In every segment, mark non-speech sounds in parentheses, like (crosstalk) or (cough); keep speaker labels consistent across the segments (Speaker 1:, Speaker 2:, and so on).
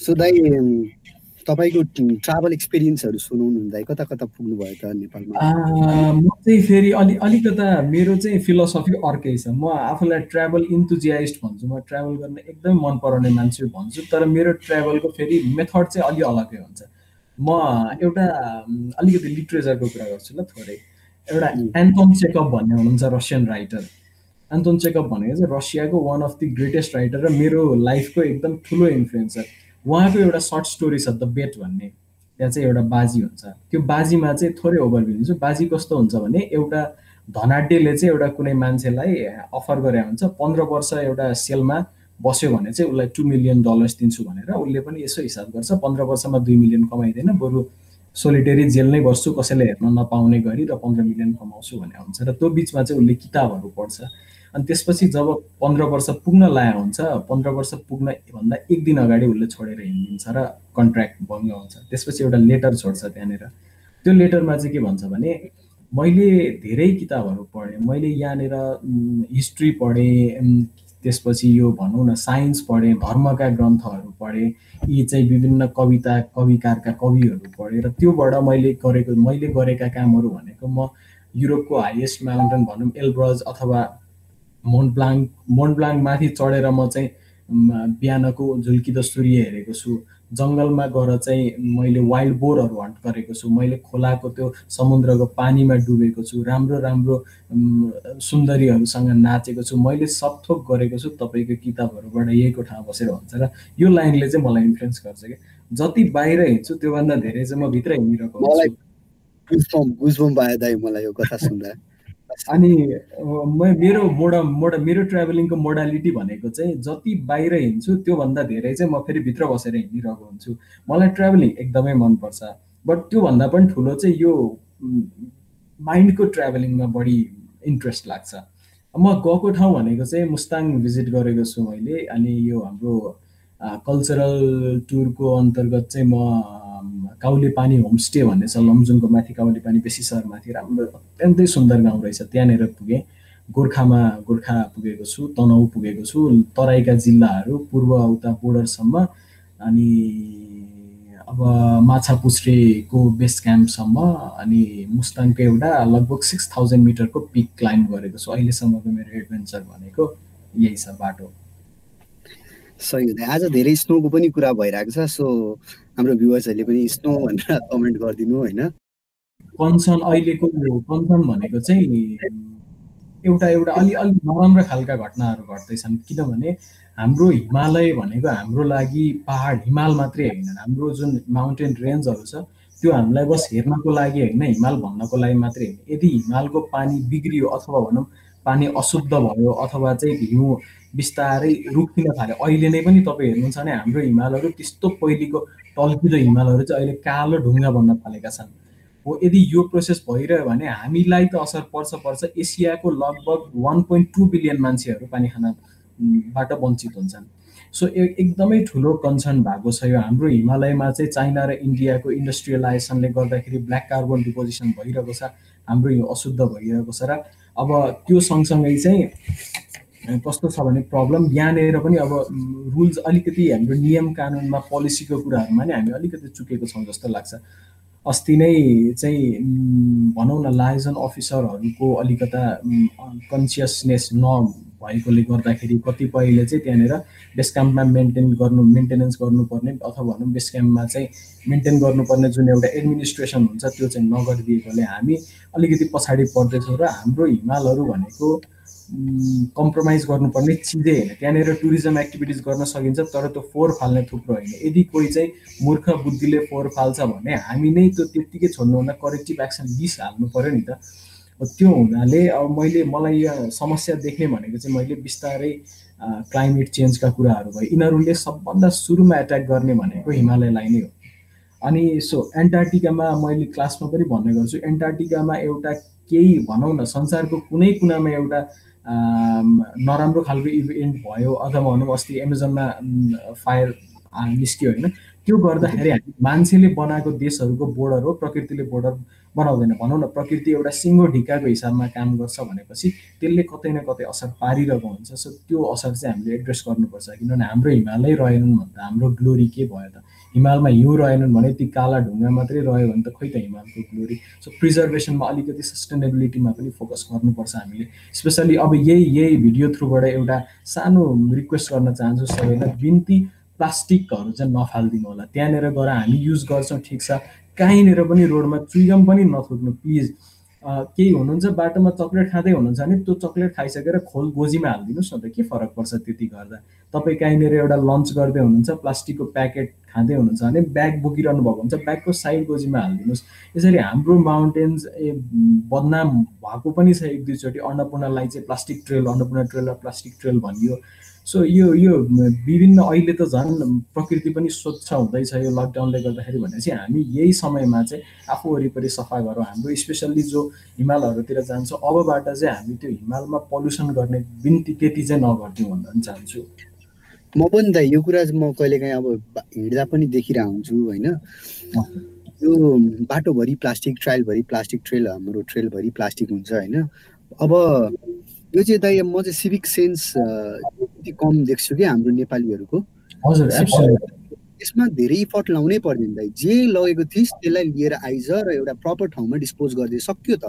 Speaker 1: So दाइ तपाईँको travel एक्सपिरियन्सहरू सुनाउनु दाइ कता कता पुग्नुभयो त नेपालमा?
Speaker 2: म चाहिँ फेरि अलि अलिकता मेरो चाहिँ फिलोसफी अर्कै छ। म आफूलाई ट्राभल इन्थुजियाइस्ट भन्छु। म ट्राभल गर्न एकदमै मन पराउने मान्छे भन्छु। तर मेरो ट्राभलको फेरि मेथड चाहिँ अलि अलगै हुन्छ। म एउटा अलिकति लिट्रेचरको कुरा गर्छु ल थोरै। एउटा एन्टोन चेकअप भन्ने हुनुहुन्छ रसियन राइटर एन्टोन चेकअप भनेको चाहिँ रसियाको one of the greatest writer र मेरो लाइफको एकदम ठुलो इन्फ्लुएन्सर उहाँको एउटा सर्ट स्टोरी छ द बेट भन्ने। त्यहाँ चाहिँ एउटा बाजी हुन्छ। त्यो बाजीमा चाहिँ थोरै ओभरभ्यू दिन्छु। बाजी कस्तो हुन्छ भने एउटा धनाड्यले चाहिँ एउटा कुनै मान्छेलाई अफर गरे हुन्छ। पन्ध्र वर्ष एउटा सेलमा बस्यो भने चाहिँ उसलाई टु मिलियन डलर्स दिन्छु भनेर उसले पनि यसो हिसाब गर्छ। पन्ध्र वर्षमा दुई मिलियन कमाइँदैन। बरु सोलिटेरी जेल नै बस्छु कसैले हेर्न नपाउने गरी र पन्ध्र मिलियन कमाउँछु भन्ने हुन्छ। र त्यो बिचमा चाहिँ उसले किताबहरू पढ्छ। अनि त्यसपछि जब पन्ध्र वर्ष पुग्न लाया हुन्छ पन्ध्र वर्ष पुग्न भन्दा एक दिन अगाडि उसले छोडेर हिँडिदिन्छ र कन्ट्र्याक्ट भङ्ग हुन्छ। त्यसपछि एउटा लेटर छोड्छ त्यहाँनिर। त्यो लेटरमा चाहिँ के भन्छ भने मैले धेरै किताबहरू पढेँ। मैले यहाँनिर हिस्ट्री पढेँ त्यसपछि यो भनौँ न साइन्स पढेँ धर्मका ग्रन्थहरू पढेँ यी चाहिँ विभिन्न कविता कविकारका कविहरू पढेँ र त्योबाट मैले गरेको मैले गरेका कामहरू भनेको म युरोपको हाइएस्ट माउन्टेन भनौँ एलब्रज अथवा मोन्ट मोन्टब्लाङ माथि चढेर म चाहिँ बिहानको झुल्किँदो सूर्य हेरेको छु। जङ्गलमा गएर चाहिँ मैले वाइल्ड बोरहरू हन्ट गरेको छु। मैले खोलाको त्यो समुद्रको पानीमा डुबेको छु। राम्रो राम्रो सुन्दरीहरूसँग नाचेको छु। मैले सबथोक गरेको छु तपाईँको किताबहरूबाट यहीको ठाउँ बसेर भन्छ र यो लाइनले चाहिँ मलाई इन्फ्लुएन्स गर्छ कि जति बाहिर हिँड्छु त्योभन्दा धेरै चाहिँ म भित्र हिँडिरहेको
Speaker 1: मलाई यो (laughs) कथा सुन्दा।
Speaker 2: अनि मेरो मोडा मोडा मेरो ट्राभलिङको मोडालिटी भनेको चाहिँ जति बाहिर हिँड्छु त्योभन्दा धेरै चाहिँ म फेरि भित्र बसेर हिँडिरहेको हुन्छु। मलाई ट्राभलिङ एकदमै मनपर्छ। बट त्योभन्दा पनि ठुलो चाहिँ यो माइन्डको ट्राभलिङमा बढी इन्ट्रेस्ट लाग्छ। म गएको ठाउँ भनेको चाहिँ मुस्ताङ भिजिट गरेको छु मैले। अनि यो हाम्रो कल्चरल टुरको अन्तर्गत चाहिँ म काउली पानी होमस्टे भन्ने छ लमजुङको माथि काउली पानी बेसी सहरमाथि राम्रो अत्यन्तै सुन्दर गाउँ रहेछ। त्यहाँनिर पुगेँ। गोर्खामा गोर्खा पुगेको छु तनहु पुगेको छु। तराईका जिल्लाहरू पूर्व उता बोर्डरसम्म अनि अब माछापुछ्रेको बेस क्याम्पसम्म अनि मुस्ताङको एउटा लगभग सिक्स थाउजन्ड मिटरको पिक क्लाइम्ब गरेको छु। अहिलेसम्मको मेरो एडभेन्चर भनेको यही छ बाटो।
Speaker 1: सही आज धेरै स्नोको पनि कुरा भइरहेको छ सो हाम्रो भ्युवर्सहरूले पनि स्नो भनेर कमेन्ट गरिदिनु होइन?
Speaker 2: कन्सर्न अहिलेको कन्सर्न भनेको चाहिँ एउटा एउटा अलि अलि नराम्रो खालका घटनाहरू घट्दैछन्। किनभने हाम्रो हिमालय भनेको हाम्रो लागि पहाड हिमाल मात्रै होइन। हाम्रो जुन माउन्टेन रेन्जहरू छ त्यो हामीलाई बस हेर्नको लागि होइन हिमाल भन्नको लागि मात्रै होइन। यदि हिमालको पानी बिग्रियो अथवा भनौँ पानी अशुद्ध भयो अथवा चाहिँ हिउँ बिस्तारै रुखिन थाल्यो अहिले नै पनि तपाईँ हेर्नुहुन्छ भने हाम्रो हिमालहरू त्यस्तो पहिलेको टल्किँदो हिमालहरू चाहिँ अहिले कालो ढुङ्गा बन्न थालेका छन्। हो यदि यो प्रोसेस भइरह्यो भने हामीलाई त असर पर्छ पर्छ। एसियाको लगभग वान पोइन्ट टू बिलियन मान्छेहरू पानी खानाबाट वञ्चित हुन्छन्। सो एकदमै ठुलो कन्सर्न भएको छ यो हाम्रो हिमालयमा चाहिँ चाइना र इन्डियाको इन्डस्ट्रियलाइजेसनले गर्दाखेरि ब्ल्याक कार्बन डिपोजिसन भइरहेको छ। हाम्रो यो अशुद्ध भइरहेको छ र अब त्यो सँगसँगै चाहिँ कस्तो छ भने प्रब्लम यहाँनिर पनि अब रुल्स अलिकति हाम्रो नियम कानुनमा पोलिसीको कुराहरूमा नि हामी अलिकति चुकेको छौँ जस्तो लाग्छ। अस्ति नै चाहिँ भनौँ न लाइजन अफिसरहरूको अलिकता कन्सियसनेस नभएकोले गर्दाखेरि कतिपयले चाहिँ त्यहाँनिर बेस क्याम्पमा मेन्टेन गर्नु मेन्टेनेन्स गर्नुपर्ने अथवा भनौँ बेस क्याम्पमा चाहिँ मेन्टेन गर्नुपर्ने जुन एउटा एडमिनिस्ट्रेसन हुन्छ त्यो चाहिँ नगरिदिएकोले हामी अलिकति पछाडि पर्दैछौँ र हाम्रो हिमालहरू भनेको कम्प्रोमाइज गर्नुपर्ने चिजै होइन। त्यहाँनिर टुरिज्म एक्टिभिटिज गर्न सकिन्छ तर त्यो फोहोर फाल्ने थुप्रो होइन। यदि कोही चाहिँ मूर्ख बुद्धिले फोहोर फाल्छ भने हामी नै त्यो त्यत्तिकै छोड्नुहुँदा करेक्टिभ एक्सन लिइहाल्नु पऱ्यो नि त। त्यो हुनाले अब मैले मलाई यो समस्या देख्ने भनेको चाहिँ मैले बिस्तारै क्लाइमेट चेन्जका कुराहरू भयो। यिनीहरूले सबभन्दा सुरुमा एट्याक गर्ने भनेको हिमालयलाई नै हो। अनि सो एन्टार्टिकामा मैले क्लासमा पनि भन्ने गर्छु एन्टार्टिकामा एउटा केही भनौँ न संसारको कुनै कुनामा एउटा नराम्रो खालको इभेन्ट भयो अथवा भनौँ अस्ति एमाजोनमा फायर निस्क्यो होइन। त्यो गर्दाखेरि हामी मान्छेले बनाएको देशहरूको बोर्डर हो प्रकृतिले बोर्डर बनाउँदैन। भनौँ न प्रकृति एउटा सिङ्गो ढिकाको हिसाबमा काम गर्छ भनेपछि त्यसले कतै न कतै असर पारिरहेको हुन्छ। सो त्यो असर चाहिँ हामीले एड्रेस गर्नुपर्छ। किनभने हाम्रो हिमालय रहेनन् भन्दा हाम्रो ग्लोरी के भयो त? हिमालमा हिउँ रहेनन् भने ती काला ढुङ्गा मात्रै रह्यो भने त खोइ त हिमालको ग्लोरी सो प्रिजर्भेसनमा अलिकति सस्टेनेबिलिटीमा पनि फोकस गर्नुपर्छ हामीले। स्पेसली अब यही यही भिडियो थ्रुबाट एउटा सानो रिक्वेस्ट गर्न चाहन्छु सबैलाई। बिन्ती प्लास्टिकहरू चाहिँ नफालिदिनु होला। त्यहाँनिर गएर हामी युज गर्छौँ ठिक छ। कहीँनिर पनि रोडमा चुइगम पनि नथुक्नु प्लिज केही हुनुहुन्छ बाटोमा चक्लेट खाँदै हुनुहुन्छ भने त्यो चक्लेट खाइसकेर खोल गोजीमा हालिदिनुहोस् न त के फरक पर्छ त्यति गर्दा? तपाईँ कहीँनिर एउटा लन्च गर्दै हुनुहुन्छ प्लास्टिकको प्याकेट खाँदै हुनुहुन्छ भने ब्याग बोकिरहनु भएको हुन्छ ब्यागको साइड गोजीमा हालिदिनुहोस्। यसरी हाम्रो माउन्टेन्स ए बदनाम भएको पनि छ एक दुईचोटि। अन्नपूर्णालाई चाहिँ प्लास्टिक ट्रेल अन्नपूर्ण ट्रेल र प्लास्टिक ट्रेल भनियो। सो यो यो विभिन्न अहिले त झन् प्रकृति पनि स्वच्छ हुँदैछ यो लकडाउनले गर्दाखेरि भनेपछि हामी यही समयमा चाहिँ आफू वरिपरि सफा गरौँ। हाम्रो स्पेसल्ली जो हिमालहरूतिर जान्छ अबबाट चाहिँ हामी त्यो हिमालमा पल्युसन गर्ने बिन्ती त्यति चाहिँ नगरिदिउँ भन्न चाहन्छु।
Speaker 1: म पनि त यो कुरा चाहिँ म कहिलेकाहीँ अब हिँड्दा पनि देखिरहेको हुन्छु होइन? यो बाटोभरि प्लास्टिक ट्रायलभरि प्लास्टिक ट्रेल हाम्रो ट्रेलभरि प्लास्टिक हुन्छ होइन? अब यो चाहिँ दाइ म चाहिँ सिभिक सेन्स अलिकति कम देख्छु कि हाम्रो नेपालीहरूको। यसमा धेरै इफर्ट लाउनै पर्दैन दाइ। जे लगेको थिइस् त्यसलाई लिएर आइज र एउटा प्रपर ठाउँमा डिस्पोज गरिदिए सक्यो त।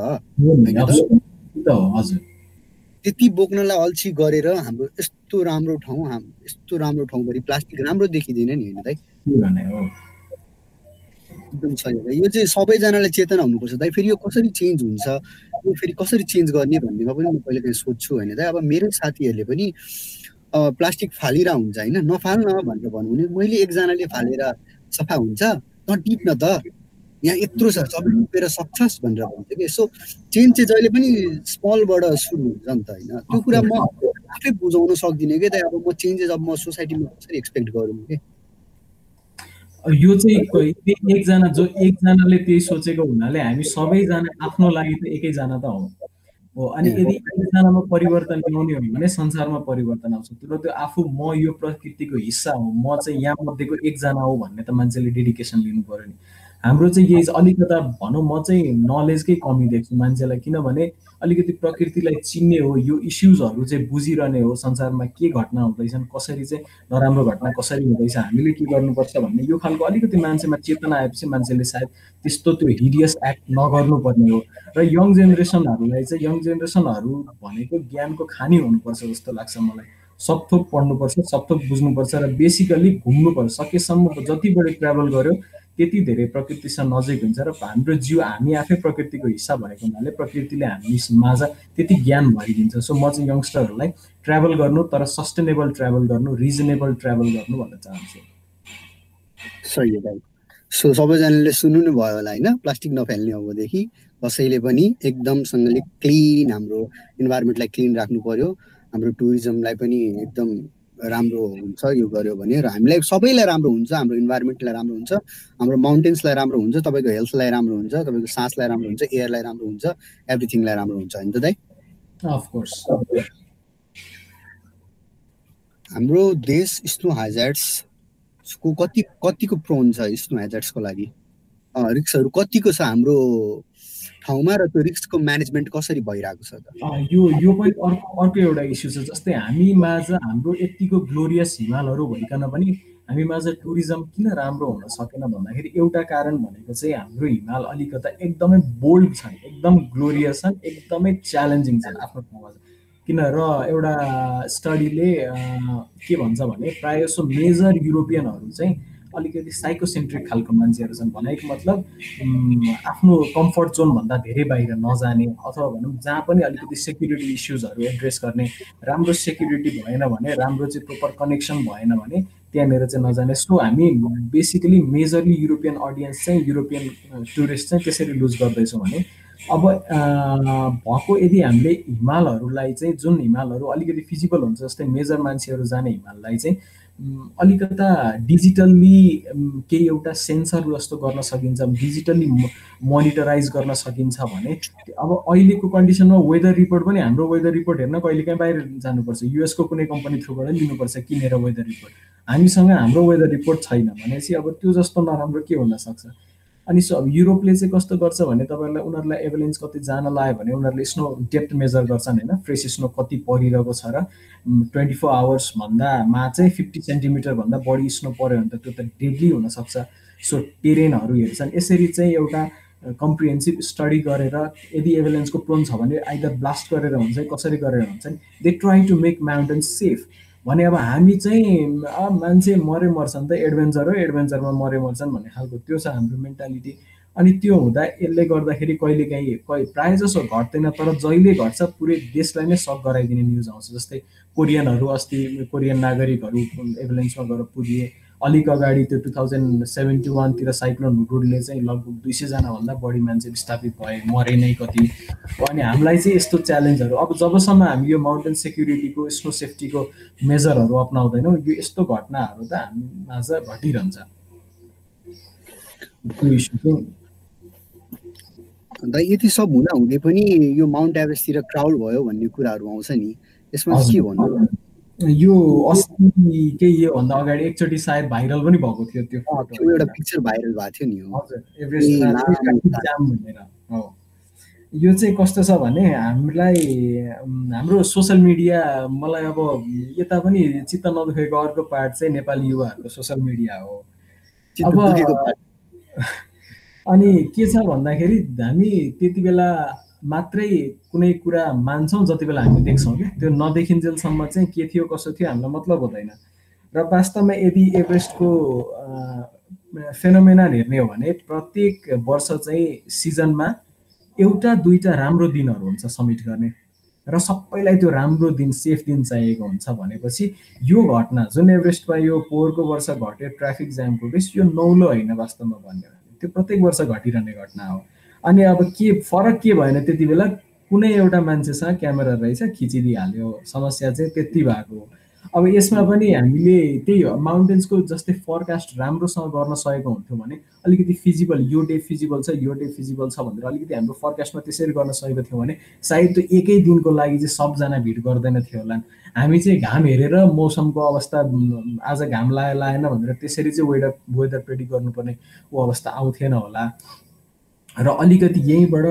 Speaker 1: त्यति बोक्नलाई अल्छी गरेर हाम्रो यस्तो राम्रो ठाउँ हाम यस्तो राम्रो ठाउँभरि प्लास्टिक राम्रो देखिँदैन नि होइन दाइ? एकदम सही यो चाहिँ सबैजनाले चेतना हुनुपर्छ दाइ। फेरि यो कसरी चेन्ज हुन्छ? यो फेरि कसरी चेन्ज गर्ने भन्नेमा पनि म कहिले काहीँ सोध्छु होइन दाइ। अब मेरो साथीहरूले पनि प्लास्टिक फालिरह हुन्छ होइन? नफाल्न भनेर भन्नु भने मैले एकजनाले फालेर सफा हुन्छ? न त। यहाँ यत्रो छ। सबै टिपेर सक्छस् भनेर भन्छ कि। यसो चेन्ज चाहिँ जहिले पनि स्मलबाट सुरु हुन्छ नि त होइन। त्यो कुरा म आफै बुझाउन सक्दिनँ कि त अब म चेन्जेस अब म सोसाइटीमा कसरी एक्सपेक्ट गरौँ कि?
Speaker 2: यो चाहिँ एकजना जो एकजनाले त्यही सोचेको हुनाले हामी सबैजना आफ्नो लागि त एकैजना त हो। हो अनि यदि एकजनामा परिवर्तन ल्याउने हो भने संसारमा परिवर्तन आउँछ। तर त्यो आफू म यो प्रकृतिको हिस्सा हो म चाहिँ यहाँ मध्येको एकजना हो भन्ने त मान्छेले डेडिकेसन लिनु पऱ्यो नि। हाम्रो चाहिँ यही अलिकता भनौँ म चाहिँ नलेजकै कमी देख्छु मान्छेलाई किनभने अलिकति प्रकृतिलाई चिन्ने हो यो इस्युजहरू चाहिँ बुझिरहने हो। संसारमा के घटना हुँदैछन् कसरी चाहिँ नराम्रो घटना कसरी हुँदैछ हामीले के गर्नुपर्छ भन्ने यो खालको अलिकति मान्छेमा चेतना आएपछि मान्छेले सायद त्यस्तो त्यो हिरियस एक्ट नगर्नुपर्ने हो। र यङ जेनेरेसनहरूलाई चाहिँ यङ जेनेरेसनहरू भनेको ज्ञानको खानी हुनुपर्छ जस्तो लाग्छ मलाई। सबथोक पढ्नुपर्छ सबथोक बुझ्नुपर्छ र बेसिकली घुम्नुपर्छ। सकेसम्म जति बढी ट्राभल गर्यो त्यति धेरै प्रकृतिसँग नजिक हुन्छ र हाम्रो जिउ हामी आफै प्रकृतिको हिस्सा भएको हुनाले प्रकृतिले हामी माझ त्यति ज्ञान भरिदिन्छ। सो म चाहिँ यङ्स्टरहरूलाई ट्राभल गर्नु तर सस्टेनेबल ट्राभल गर्नु रिजनेबल ट्राभल गर्नु भन्न चाहन्छु।
Speaker 1: सही दाइ सो सबैजनाले सुन्नु नै भयो होला होइन? प्लास्टिक नफाल्ने अबदेखि कसैले पनि एकदमसँगले क्लिन हाम्रो इन्भाइरोमेन्टलाई क्लिन राख्नु पर्यो। हाम्रो टुरिज्मलाई पनि एकदम राम्रो हुन्छ यो गर्यो भने र हामीलाई सबैलाई राम्रो हुन्छ हाम्रो इन्भाइरोमेन्टलाई राम्रो हुन्छ हाम्रो माउन्टेन्सलाई राम्रो हुन्छ तपाईँको हेल्थलाई राम्रो हुन्छ तपाईँको सासलाई राम्रो हुन्छ एयरलाई राम्रो हुन्छ एभ्रिथिङलाई राम्रो हुन्छ होइन त दाइ
Speaker 2: अफकोर्स
Speaker 1: हाम्रो देश स्नो हेजर्ड्सको कति कतिको प्रोन छ स्नो हेजर्ड्सको लागि? रिक्सहरू कतिको छ हाम्रो ठाउँमा र त्यो रिस्कको म्यानेजमेन्ट कसरी भइरहेको छ
Speaker 2: यो यो पनि अर्को अर्को एउटा इस्यु छ जस्तै हामी माझ हाम्रो यतिको ग्लोरियस हिमालहरू भइकन पनि हामी माझ टुरिज्म किन राम्रो हुन सकेन भन्दाखेरि एउटा कारण भनेको चाहिँ हाम्रो हिमाल अलिकता एकदमै बोल्ड छन् एकदम ग्लोरियस छन् एकदमै च्यालेन्जिङ छन् आफ्नो ठाउँमा किन र एउटा स्टडीले के भन्छ भने प्रायः जसो मेजर युरोपियनहरू चाहिँ अलिकति साइकोसेन्ट्रिक खालको मान्छेहरू छन् भनेको मतलब आफ्नो कम्फर्ट जोनभन्दा धेरै बाहिर नजाने अथवा भनौँ जहाँ पनि अलिकति सेक्युरिटी इस्युजहरू एड्रेस गर्ने राम्रो सेक्युरिटी भएन भने राम्रो चाहिँ प्रोपर कनेक्सन भएन भने त्यहाँनिर चाहिँ नजाने। सो हामी बेसिकली मेजरली युरोपियन अडियन्स चाहिँ युरोपियन टुरिस्ट चाहिँ त्यसरी लुज गर्दैछौँ भने अब भएको यदि हामीले हिमालहरूलाई चाहिँ जुन हिमालहरू अलिकति फिजिबल हुन्छ जस्तै मेजर मान्छेहरू जाने हिमाललाई चाहिँ अलिकता डिजिटल्ली केही एउटा सेन्सर जस्तो गर्न सकिन्छ डिजिटल्ली मोनिटराइज गर्न सकिन्छ भने अब अहिलेको कन्डिसनमा वेदर रिपोर्ट पनि हाम्रो वेदर रिपोर्ट हेर्न कहिले काहीँ बाहिर जानुपर्छ। युएसको कुनै कम्पनी थ्रुबाट लिनुपर्छ किनेर वेदर रिपोर्ट। हामीसँग हाम्रो वेदर रिपोर्ट छैन भनेपछि अब त्यो जस्तो नराम्रो के हुनसक्छ अनि सो अब युरोपले चाहिँ कस्तो गर्छ भने तपाईँहरूलाई उनीहरूलाई एभलेन्स कति जान लाग्यो भने उनीहरूले स्नो डेप्थ मेजर गर्छन् होइन फ्रेस स्नो कति परिरहेको छ र ट्वेन्टी फोर आवर्सभन्दामा चाहिँ फिफ्टी सेन्टिमिटरभन्दा बढी स्नो पऱ्यो भने त त्यो त डेडली हुनसक्छ। सो टेरेनहरू हेर्छन्। यसरी चाहिँ एउटा कम्प्रिहेन्सिभ स्टडी गरेर यदि एभलेन्सको प्रोन छ भने आइदर ब्लास्ट गरेर हुन्छ कसरी गरेर हुन्छ they try to make mountain safe भने अब हामी चाहिँ मान्छे मरे मर्छन् त एडभेन्चर हो एडभेन्चरमा मरे मर्छन् भन्ने खालको। त्यो छ हाम्रो मेन्टालिटी अनि त्यो हुँदा यसले गर्दाखेरि कहिले काहीँ प्रायः जसो घट्दैन तर जहिले घट्छ पुरै देशलाई नै सक गराइदिने न्युज आउँछ। जस्तै कोरियनहरू अस्ति कोरियन नागरिकहरू एम्बुलेन्समा गएर पुगिए। अलिक अगाडि त्यो टु थाउजन्ड सेभेन्टी वानतिर साइक्लोन हुडुडले चाहिँ लगभग दुई सयजनाभन्दा बढी मान्छे विस्थापित भए मरे नै कति। अनि हामीलाई चाहिँ यस्तो च्यालेन्जहरू अब जबसम्म हामी यो माउन्टेन सेक्युरिटीको स्नो सेफ्टीको मेजरहरू अप्नाउँदैनौँ यो यस्तो घटनाहरू त हामी माझ घटिरहन्छ।
Speaker 1: अन्त यति सब हुँदा हुँदै पनि यो माउन्ट एभरेस्टतिर क्राउड भयो भन्ने कुराहरू आउँछ नि। यसमा के भन्नु?
Speaker 2: यो अस्ति केही योभन्दा अगाडि एकचोटि सायद भाइरल पनि भएको थियो
Speaker 1: त्यो एउटा पिक्चर भाइरल भएको थियो नि
Speaker 2: हजुर एभरेस्ट यो चाहिँ कस्तो छ भने हामीलाई हाम्रो सोसियल मिडिया मलाई अब यता पनि चित्त नदुखेको अर्को पार्ट चाहिँ नेपाली युवाहरूको सोसियल मिडिया हो। अब (laughs) अनि के छ भन्दाखेरि हामी त्यति बेला मात्रै कुनै कुरा मान्छौँ जति बेला हामी देख्छौँ कि त्यो नदेखिन्जेलसम्म चाहिँ के थियो कसो थियो हामीलाई मतलब हुँदैन। र वास्तवमा यदि एभरेस्टको फेनोमेना हेर्ने हो भने प्रत्येक वर्ष चाहिँ सिजनमा एउटा दुईवटा राम्रो दिनहरू हुन्छ समिट गर्ने। र सबैलाई त्यो राम्रो दिन सेफ दिन चाहिएको हुन्छ भनेपछि यो घटना जुन एभरेस्टमा यो पोहोरको वर्ष घट्यो ट्राफिक जामको रिस यो नौलो होइन वास्तवमा भन्यो भने त्यो प्रत्येक वर्ष घटिरहने घटना हो। अनि अब के फरक के भएन त्यति बेला कुनै एउटा मान्छेसँग क्यामेरा रहेछ खिचिदिइहाल्यो। समस्या चाहिँ त्यति भएको अब यसमा पनि हामीले त्यही हो माउन्टेन्सको जस्तै फरकास्ट राम्रोसँग गर्न सकेको हुन्थ्यो भने अलिकति फिजिबल यो डे फिजिबल छ यो डे फिजिबल छ भनेर अलिकति हाम्रो फरकास्टमा त्यसरी गर्न सकेको थियो भने सायद त्यो एकै दिनको लागि चाहिँ सबजना भिड गर्दैन थियो होला। हामी चाहिँ घाम हेरेर मौसमको अवस्था आज घाम लाए लाएन भनेर त्यसरी चाहिँ वेदर वेदर प्रेडिक्ट गर्नुपर्ने ऊ अवस्था आउँथेन होला। र अलिकति यहीँबाट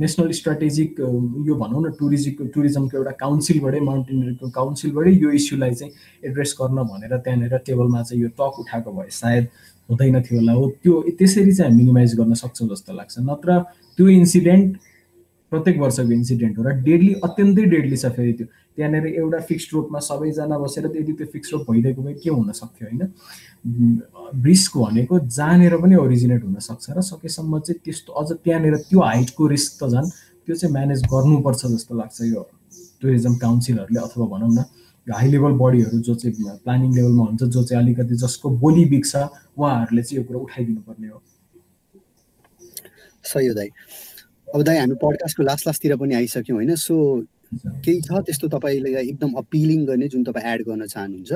Speaker 2: नेसनल स्ट्राटेजिक यो भनौँ न टुरिज्म टुरिज्मको एउटा काउन्सिलबाटै माउन्टेनियरिङको काउन्सिलबाटै यो इस्युलाई चाहिँ एड्रेस गर्न भनेर त्यहाँनिर टेबलमा चाहिँ यो टक उठाएको भए सायद हुँदैन थियो होला हो। त्यो त्यसरी चाहिँ मिनिमाइज गर्न सक्छौँ जस्तो लाग्छ। नत्र त्यो इन्सिडेन्ट प्रत्येक वर्षको इन्सिडेन्ट हो र डेडली अत्यन्तै डेडली छ फेरि त्यो। त्यहाँनिर एउटा फिक्स रोपमा सबैजना बसेर यदि त्यो फिक्स रोप भइदिएको भए के हुन सक्थ्यो होइन? रिस्क भनेको जहाँनिर पनि ओरिजिनेट हुनसक्छ र सकेसम्म चाहिँ त्यस्तो अझ त्यहाँनिर त्यो हाइटको रिस्क त झन् त्यो चाहिँ म्यानेज गर्नुपर्छ जस्तो लाग्छ यो टुरिज्म काउन्सिलहरूले अथवा भनौँ न हाई लेभल बडीहरू जो चाहिँ प्लानिङ लेभलमा हुन्छ जो चाहिँ अलिकति जसको बोली बिग्छ उहाँहरूले चाहिँ यो कुरा उठाइदिनु पर्ने हो।
Speaker 1: सही हो दाइ अब दाइ हामी पडकास्टको लास्ट लास्टतिर पनि आइसक्यौँ होइन? सो केही छ त्यस्तो तपाईँले एकदम अपिलिङ गर्ने जुन तपाईँ एड गर्न चाहनुहुन्छ?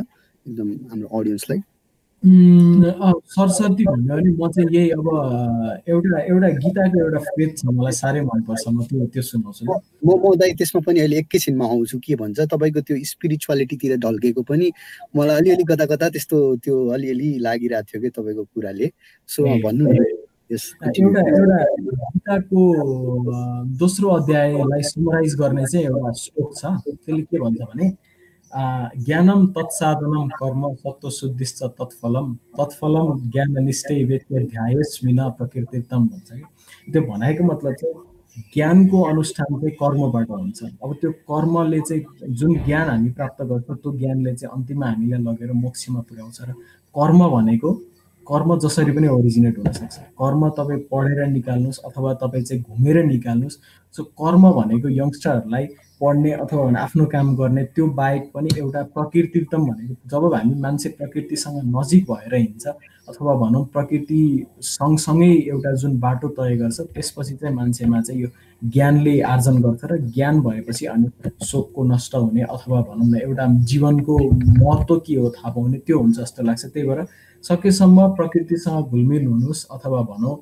Speaker 1: एकदम हाम्रो अडियन्सलाई
Speaker 2: सरस्वती भन्यो भने म चाहिँ यही अब एउटा एउटा गीताको एउटा फ्रेज छ मलाई साह्रै मनपर्छ। म त्यो त्यो सुनाउँछु।
Speaker 1: म म दाइ त्यसमा पनि अहिले एकैछिनमा आउँछु। के भन्छ तपाईँको त्यो स्पिरिचुअलिटीतिर ढल्केको पनि मलाई अलिअलि कता कता त्यस्तो त्यो अलिअलि लागिरहेको थियो कि तपाईँको कुराले। सो भन्नु
Speaker 2: एउटा एउटा गीताको दोस्रो अध्यायलाई समराइज गर्ने चाहिँ एउटा श्लोक छ। त्यसले के भन्छ भने ज्ञानम तत्साधनम कर्म सत्वशुद्धिश्च तत्फलम। तत्फलम ज्ञाननिष्ठै व्यक्ति ध्यायस्मिन प्रकृतितम भन्छ कि। त्यो भनाइको मतलब चाहिँ ज्ञानको अनुष्ठान चाहिँ कर्मबाट हुन्छ। अब त्यो कर्मले चाहिँ जुन ज्ञान हामी प्राप्त गर्छौँ त्यो ज्ञानले चाहिँ अन्तिममा हामीलाई लगेर मोक्षमा पुर्याउँछ। र कर्म भनेको कर्म जसरी पनि ओरिजिनेट हुनसक्छ कर्म तपाईँ पढेर निकाल्नुहोस् अथवा तपाईँ चाहिँ घुमेर निकाल्नुहोस्। सो कर्म भनेको यङ्स्टरहरूलाई पढ्ने अथवा आफ्नो काम गर्ने त्यो बाहेक पनि एउटा प्रकृतितम भनेको जब हामी मान्छे प्रकृतिसँग नजिक भएर हिँड्छ अथवा भनौँ प्रकृति सँगसँगै एउटा जुन बाटो तय गर्छ त्यसपछि चाहिँ मान्छेमा चाहिँ यो ज्ञानले आर्जन गर्छ र ज्ञान भएपछि अनि शोकको नष्ट हुने अथवा भनौँ न एउटा जीवनको महत्त्व के हो थाहा पाउने त्यो हुन्छ जस्तो लाग्छ। त्यही भएर सकेसम्म प्रकृतिसँग घुलमिल हुनुहोस् अथवा भनौँ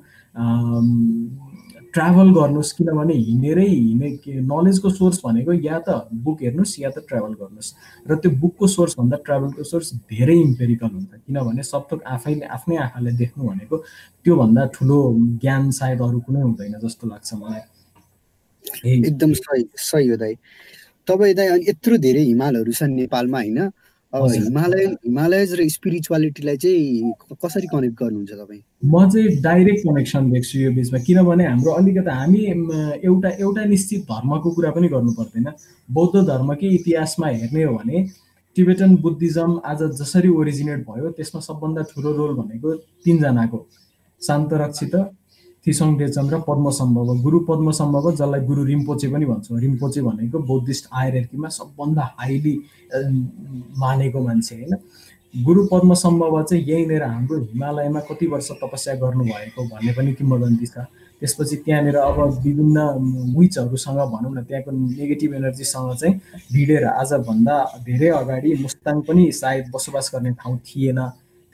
Speaker 2: ट्राभल गर्नुहोस् किनभने हिँडेरै हिँडे नलेजको सोर्स भनेको या त बुक हेर्नुहोस् या त ट्राभल गर्नुहोस् र त्यो बुकको सोर्सभन्दा ट्राभलको सोर्स धेरै इम्पेरिकल हुन्छ किनभने सबथोक आफैले आफ्नै आँखाले देख्नु भनेको त्योभन्दा ठुलो ज्ञान सायद अरू कुनै हुँदैन जस्तो लाग्छ मलाई।
Speaker 1: एकदम सही सही हो दाइ। तपाईँ दाइ अनि यत्रो धेरै हिमालहरू छन् नेपालमा होइन? हिमालय हिमालयज र स्पिरिचुअलिटीलाई चाहिँ कसरी कनेक्ट गर्नुहुन्छ तपाईँ?
Speaker 2: म चाहिँ डाइरेक्ट कनेक्सन देख्छु यो बिचमा किनभने हाम्रो अलिकति हामी एउटा एउटा निश्चित धर्मको कुरा पनि गर्नु पर्दैन। बौद्ध धर्मकै इतिहासमा हेर्ने हो भने टिबेटन बुद्धिज्म आज जसरी ओरिजिनेट भयो त्यसमा सबभन्दा ठुलो रोल भनेको तिनजनाको शान्त रक्षित थिसोङ डेचन र पद्मसम्भव गुरु पद्मसम्भव जसलाई गुरु रिम्पोचे पनि भन्छौँ। रिम्पोचे भनेको बौद्धिस्ट आयरकीमा सबभन्दा हाइली मानेको मान्छे होइन। गुरु पद्मसम्भव चाहिँ यहीँनिर हाम्रो हिमालयमा कति वर्ष तपस्या गर्नुभएको भन्ने पनि किम्बदन्ती छ। त्यसपछि त्यहाँनिर अब विभिन्न विचहरूसँग भनौँ न त्यहाँको नेगेटिभ एनर्जीसँग चाहिँ भिडेर आजभन्दा धेरै अगाडि मुस्ताङ पनि सायद बसोबास गर्ने ठाउँ थिएन।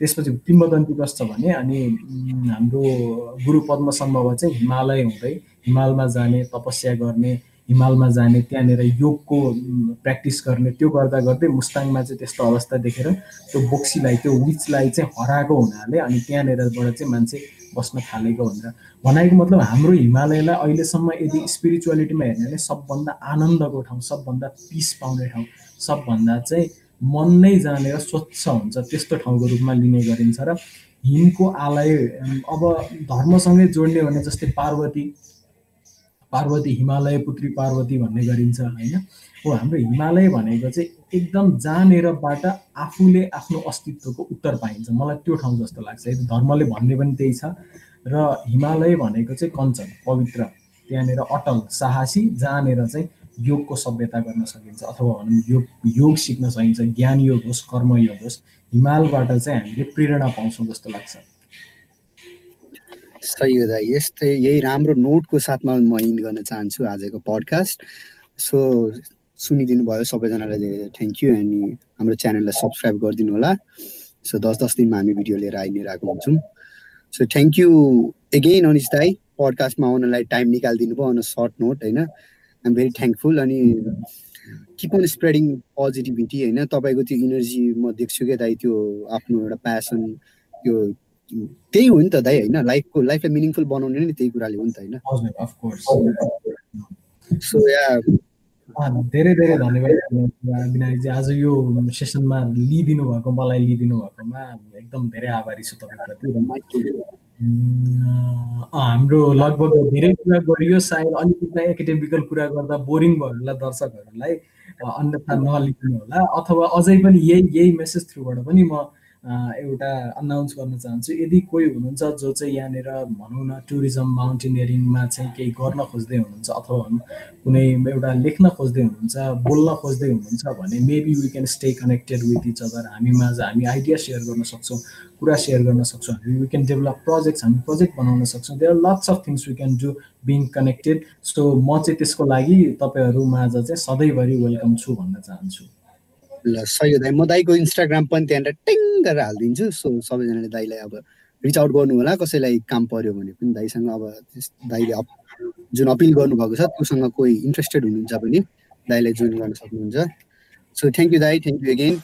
Speaker 2: त्यसपछि किम्बदन्ती कस्तो भने अनि हाम्रो गुरु पद्म सम्भव चाहिँ हिमालय हुँदै हिमालमा जाने तपस्या गर्ने हिमालमा जाने त्यहाँनिर योगको प्र्याक्टिस गर्ने त्यो गर्दा गर्दै मुस्ताङमा चाहिँ त्यस्तो अवस्था देखेर त्यो बोक्सीलाई त्यो विचलाई चाहिँ हराएको हुनाले अनि त्यहाँनिरबाट चाहिँ मान्छे बस्न थालेको भनेर भनाइको मतलब हाम्रो हिमालयलाई अहिलेसम्म यदि स्पिरिचुअलिटीमा हेर्ने भने सबभन्दा आनन्दको ठाउँ सबभन्दा पिस पाउने ठाउँ सबभन्दा चाहिँ मन नै जानेर स्वच्छ हुन्छ त्यस्तो ठाउँको रूपमा लिने गरिन्छ र हिमको आलय अब धर्मसँगै जोड्ने भने जस्तै पार्वती पार्वती हिमालय पुत्री पार्वती भन्ने गरिन्छ होइन। हो हाम्रो हिमालय भनेको चाहिँ एकदम जहाँनिरबाट आफूले आफ्नो अस्तित्वको उत्तर पाइन्छ। मलाई त्यो ठाउँ जस्तो लाग्छ। यदि धर्मले भन्ने पनि त्यही छ। र हिमालय भनेको चाहिँ कञ्चन पवित्र त्यहाँनिर अटल साहसी जहाँनिर चाहिँ योगको सभ्यता गर्न सकिन्छ अथवा भनौँ योग योग सिक्न सकिन्छ ज्ञान योग होस् कर्म योग होस् हिमालबाट चाहिँ हामीले प्रेरणा पाउँछौँ जस्तो लाग्छ।
Speaker 1: सही हो दाइ यस्तै यही राम्रो नोटको साथमा म इन गर्न चाहन्छु आजको पडकास्ट सो सुनिदिनु भयो सबैजनालाई थ्याङ्क यू अनि हाम्रो च्यानललाई सब्सक्राइब गरिदिनु होला। सो दस दस दिनमा हामी भिडियो लिएर आइ नै रहेको हुन्छौँ। So thank you again Anis दाई। पडकास्टमा आउनलाई टाइम निकालिदिनु भयो अन सर्ट नोट होइन? आइम भेरी थ्याङ्कफुल अनि किप अन स्प्रेडिङ पोजिटिभिटी होइन? तपाईँको त्यो इनर्जी म देख्छु क्या दाइ त्यो आफ्नो एउटा प्यासन त्यो त्यही हो नि त दाइ होइन? लाइफको लाइफलाई मिनिङफुल बनाउने नै त्यही कुराले हो नि त होइन?
Speaker 2: सो या धेरै धेरै धन्यवाद विनायकजी आज यो सेसनमा लिइदिनु भएको मलाई लिइदिनु भएकोमा एकदम धेरै आभारी छु तपाईँप्रति। हाम्रो लगभग धेरै कुरा गरियो सायद अलिकति एकाडेमिकल कुरा गर्दा बोरिङ भयो होला दर्शकहरूलाई अन्यथा नलिनु होला अथवा अझै पनि यही यही मेसेज थ्रुबाट पनि म एउटा अनाउन्स गर्न चाहन्छु। यदि कोही हुनुहुन्छ जो चाहिँ यहाँनिर भनौँ न टुरिज्म माउन्टेनियरिङमा चाहिँ केही गर्न खोज्दै हुनुहुन्छ अथवा कुनै एउटा लेख्न खोज्दै हुनुहुन्छ बोल्न खोज्दै हुनुहुन्छ भने maybe we can stay connected with each other हामी माझ हामी आइडिया सेयर गर्न सक्छौँ कुरा सेयर गर्न सक्छौँ। हामी वी क्यान डेभलप प्रोजेक्ट्स हामी प्रोजेक्ट बनाउन सक्छौँ। There lots of things we can do being connected so म चाहिँ त्यसको लागि तपाईँहरू माझ चाहिँ सधैँभरि वेलकम छु भन्न चाहन्छु।
Speaker 1: ल सही हो दाइ। म दाईको इन्स्टाग्राम पनि त्यहाँनिर टिङ गरेर हालिदिन्छु। सो सबैजनाले दाईलाई अब रिच आउट गर्नु होला। कसैलाई काम पर्यो भने पनि दाईसँग अब दाईले जुन अपिल गर्नुभएको छ त्योसँग कोही इन्ट्रेस्टेड हुनुहुन्छ भने दाईलाई जोइन गर्न सक्नुहुन्छ। सो थ्याङ्क यू दाई थ्याङ्क यू अगेन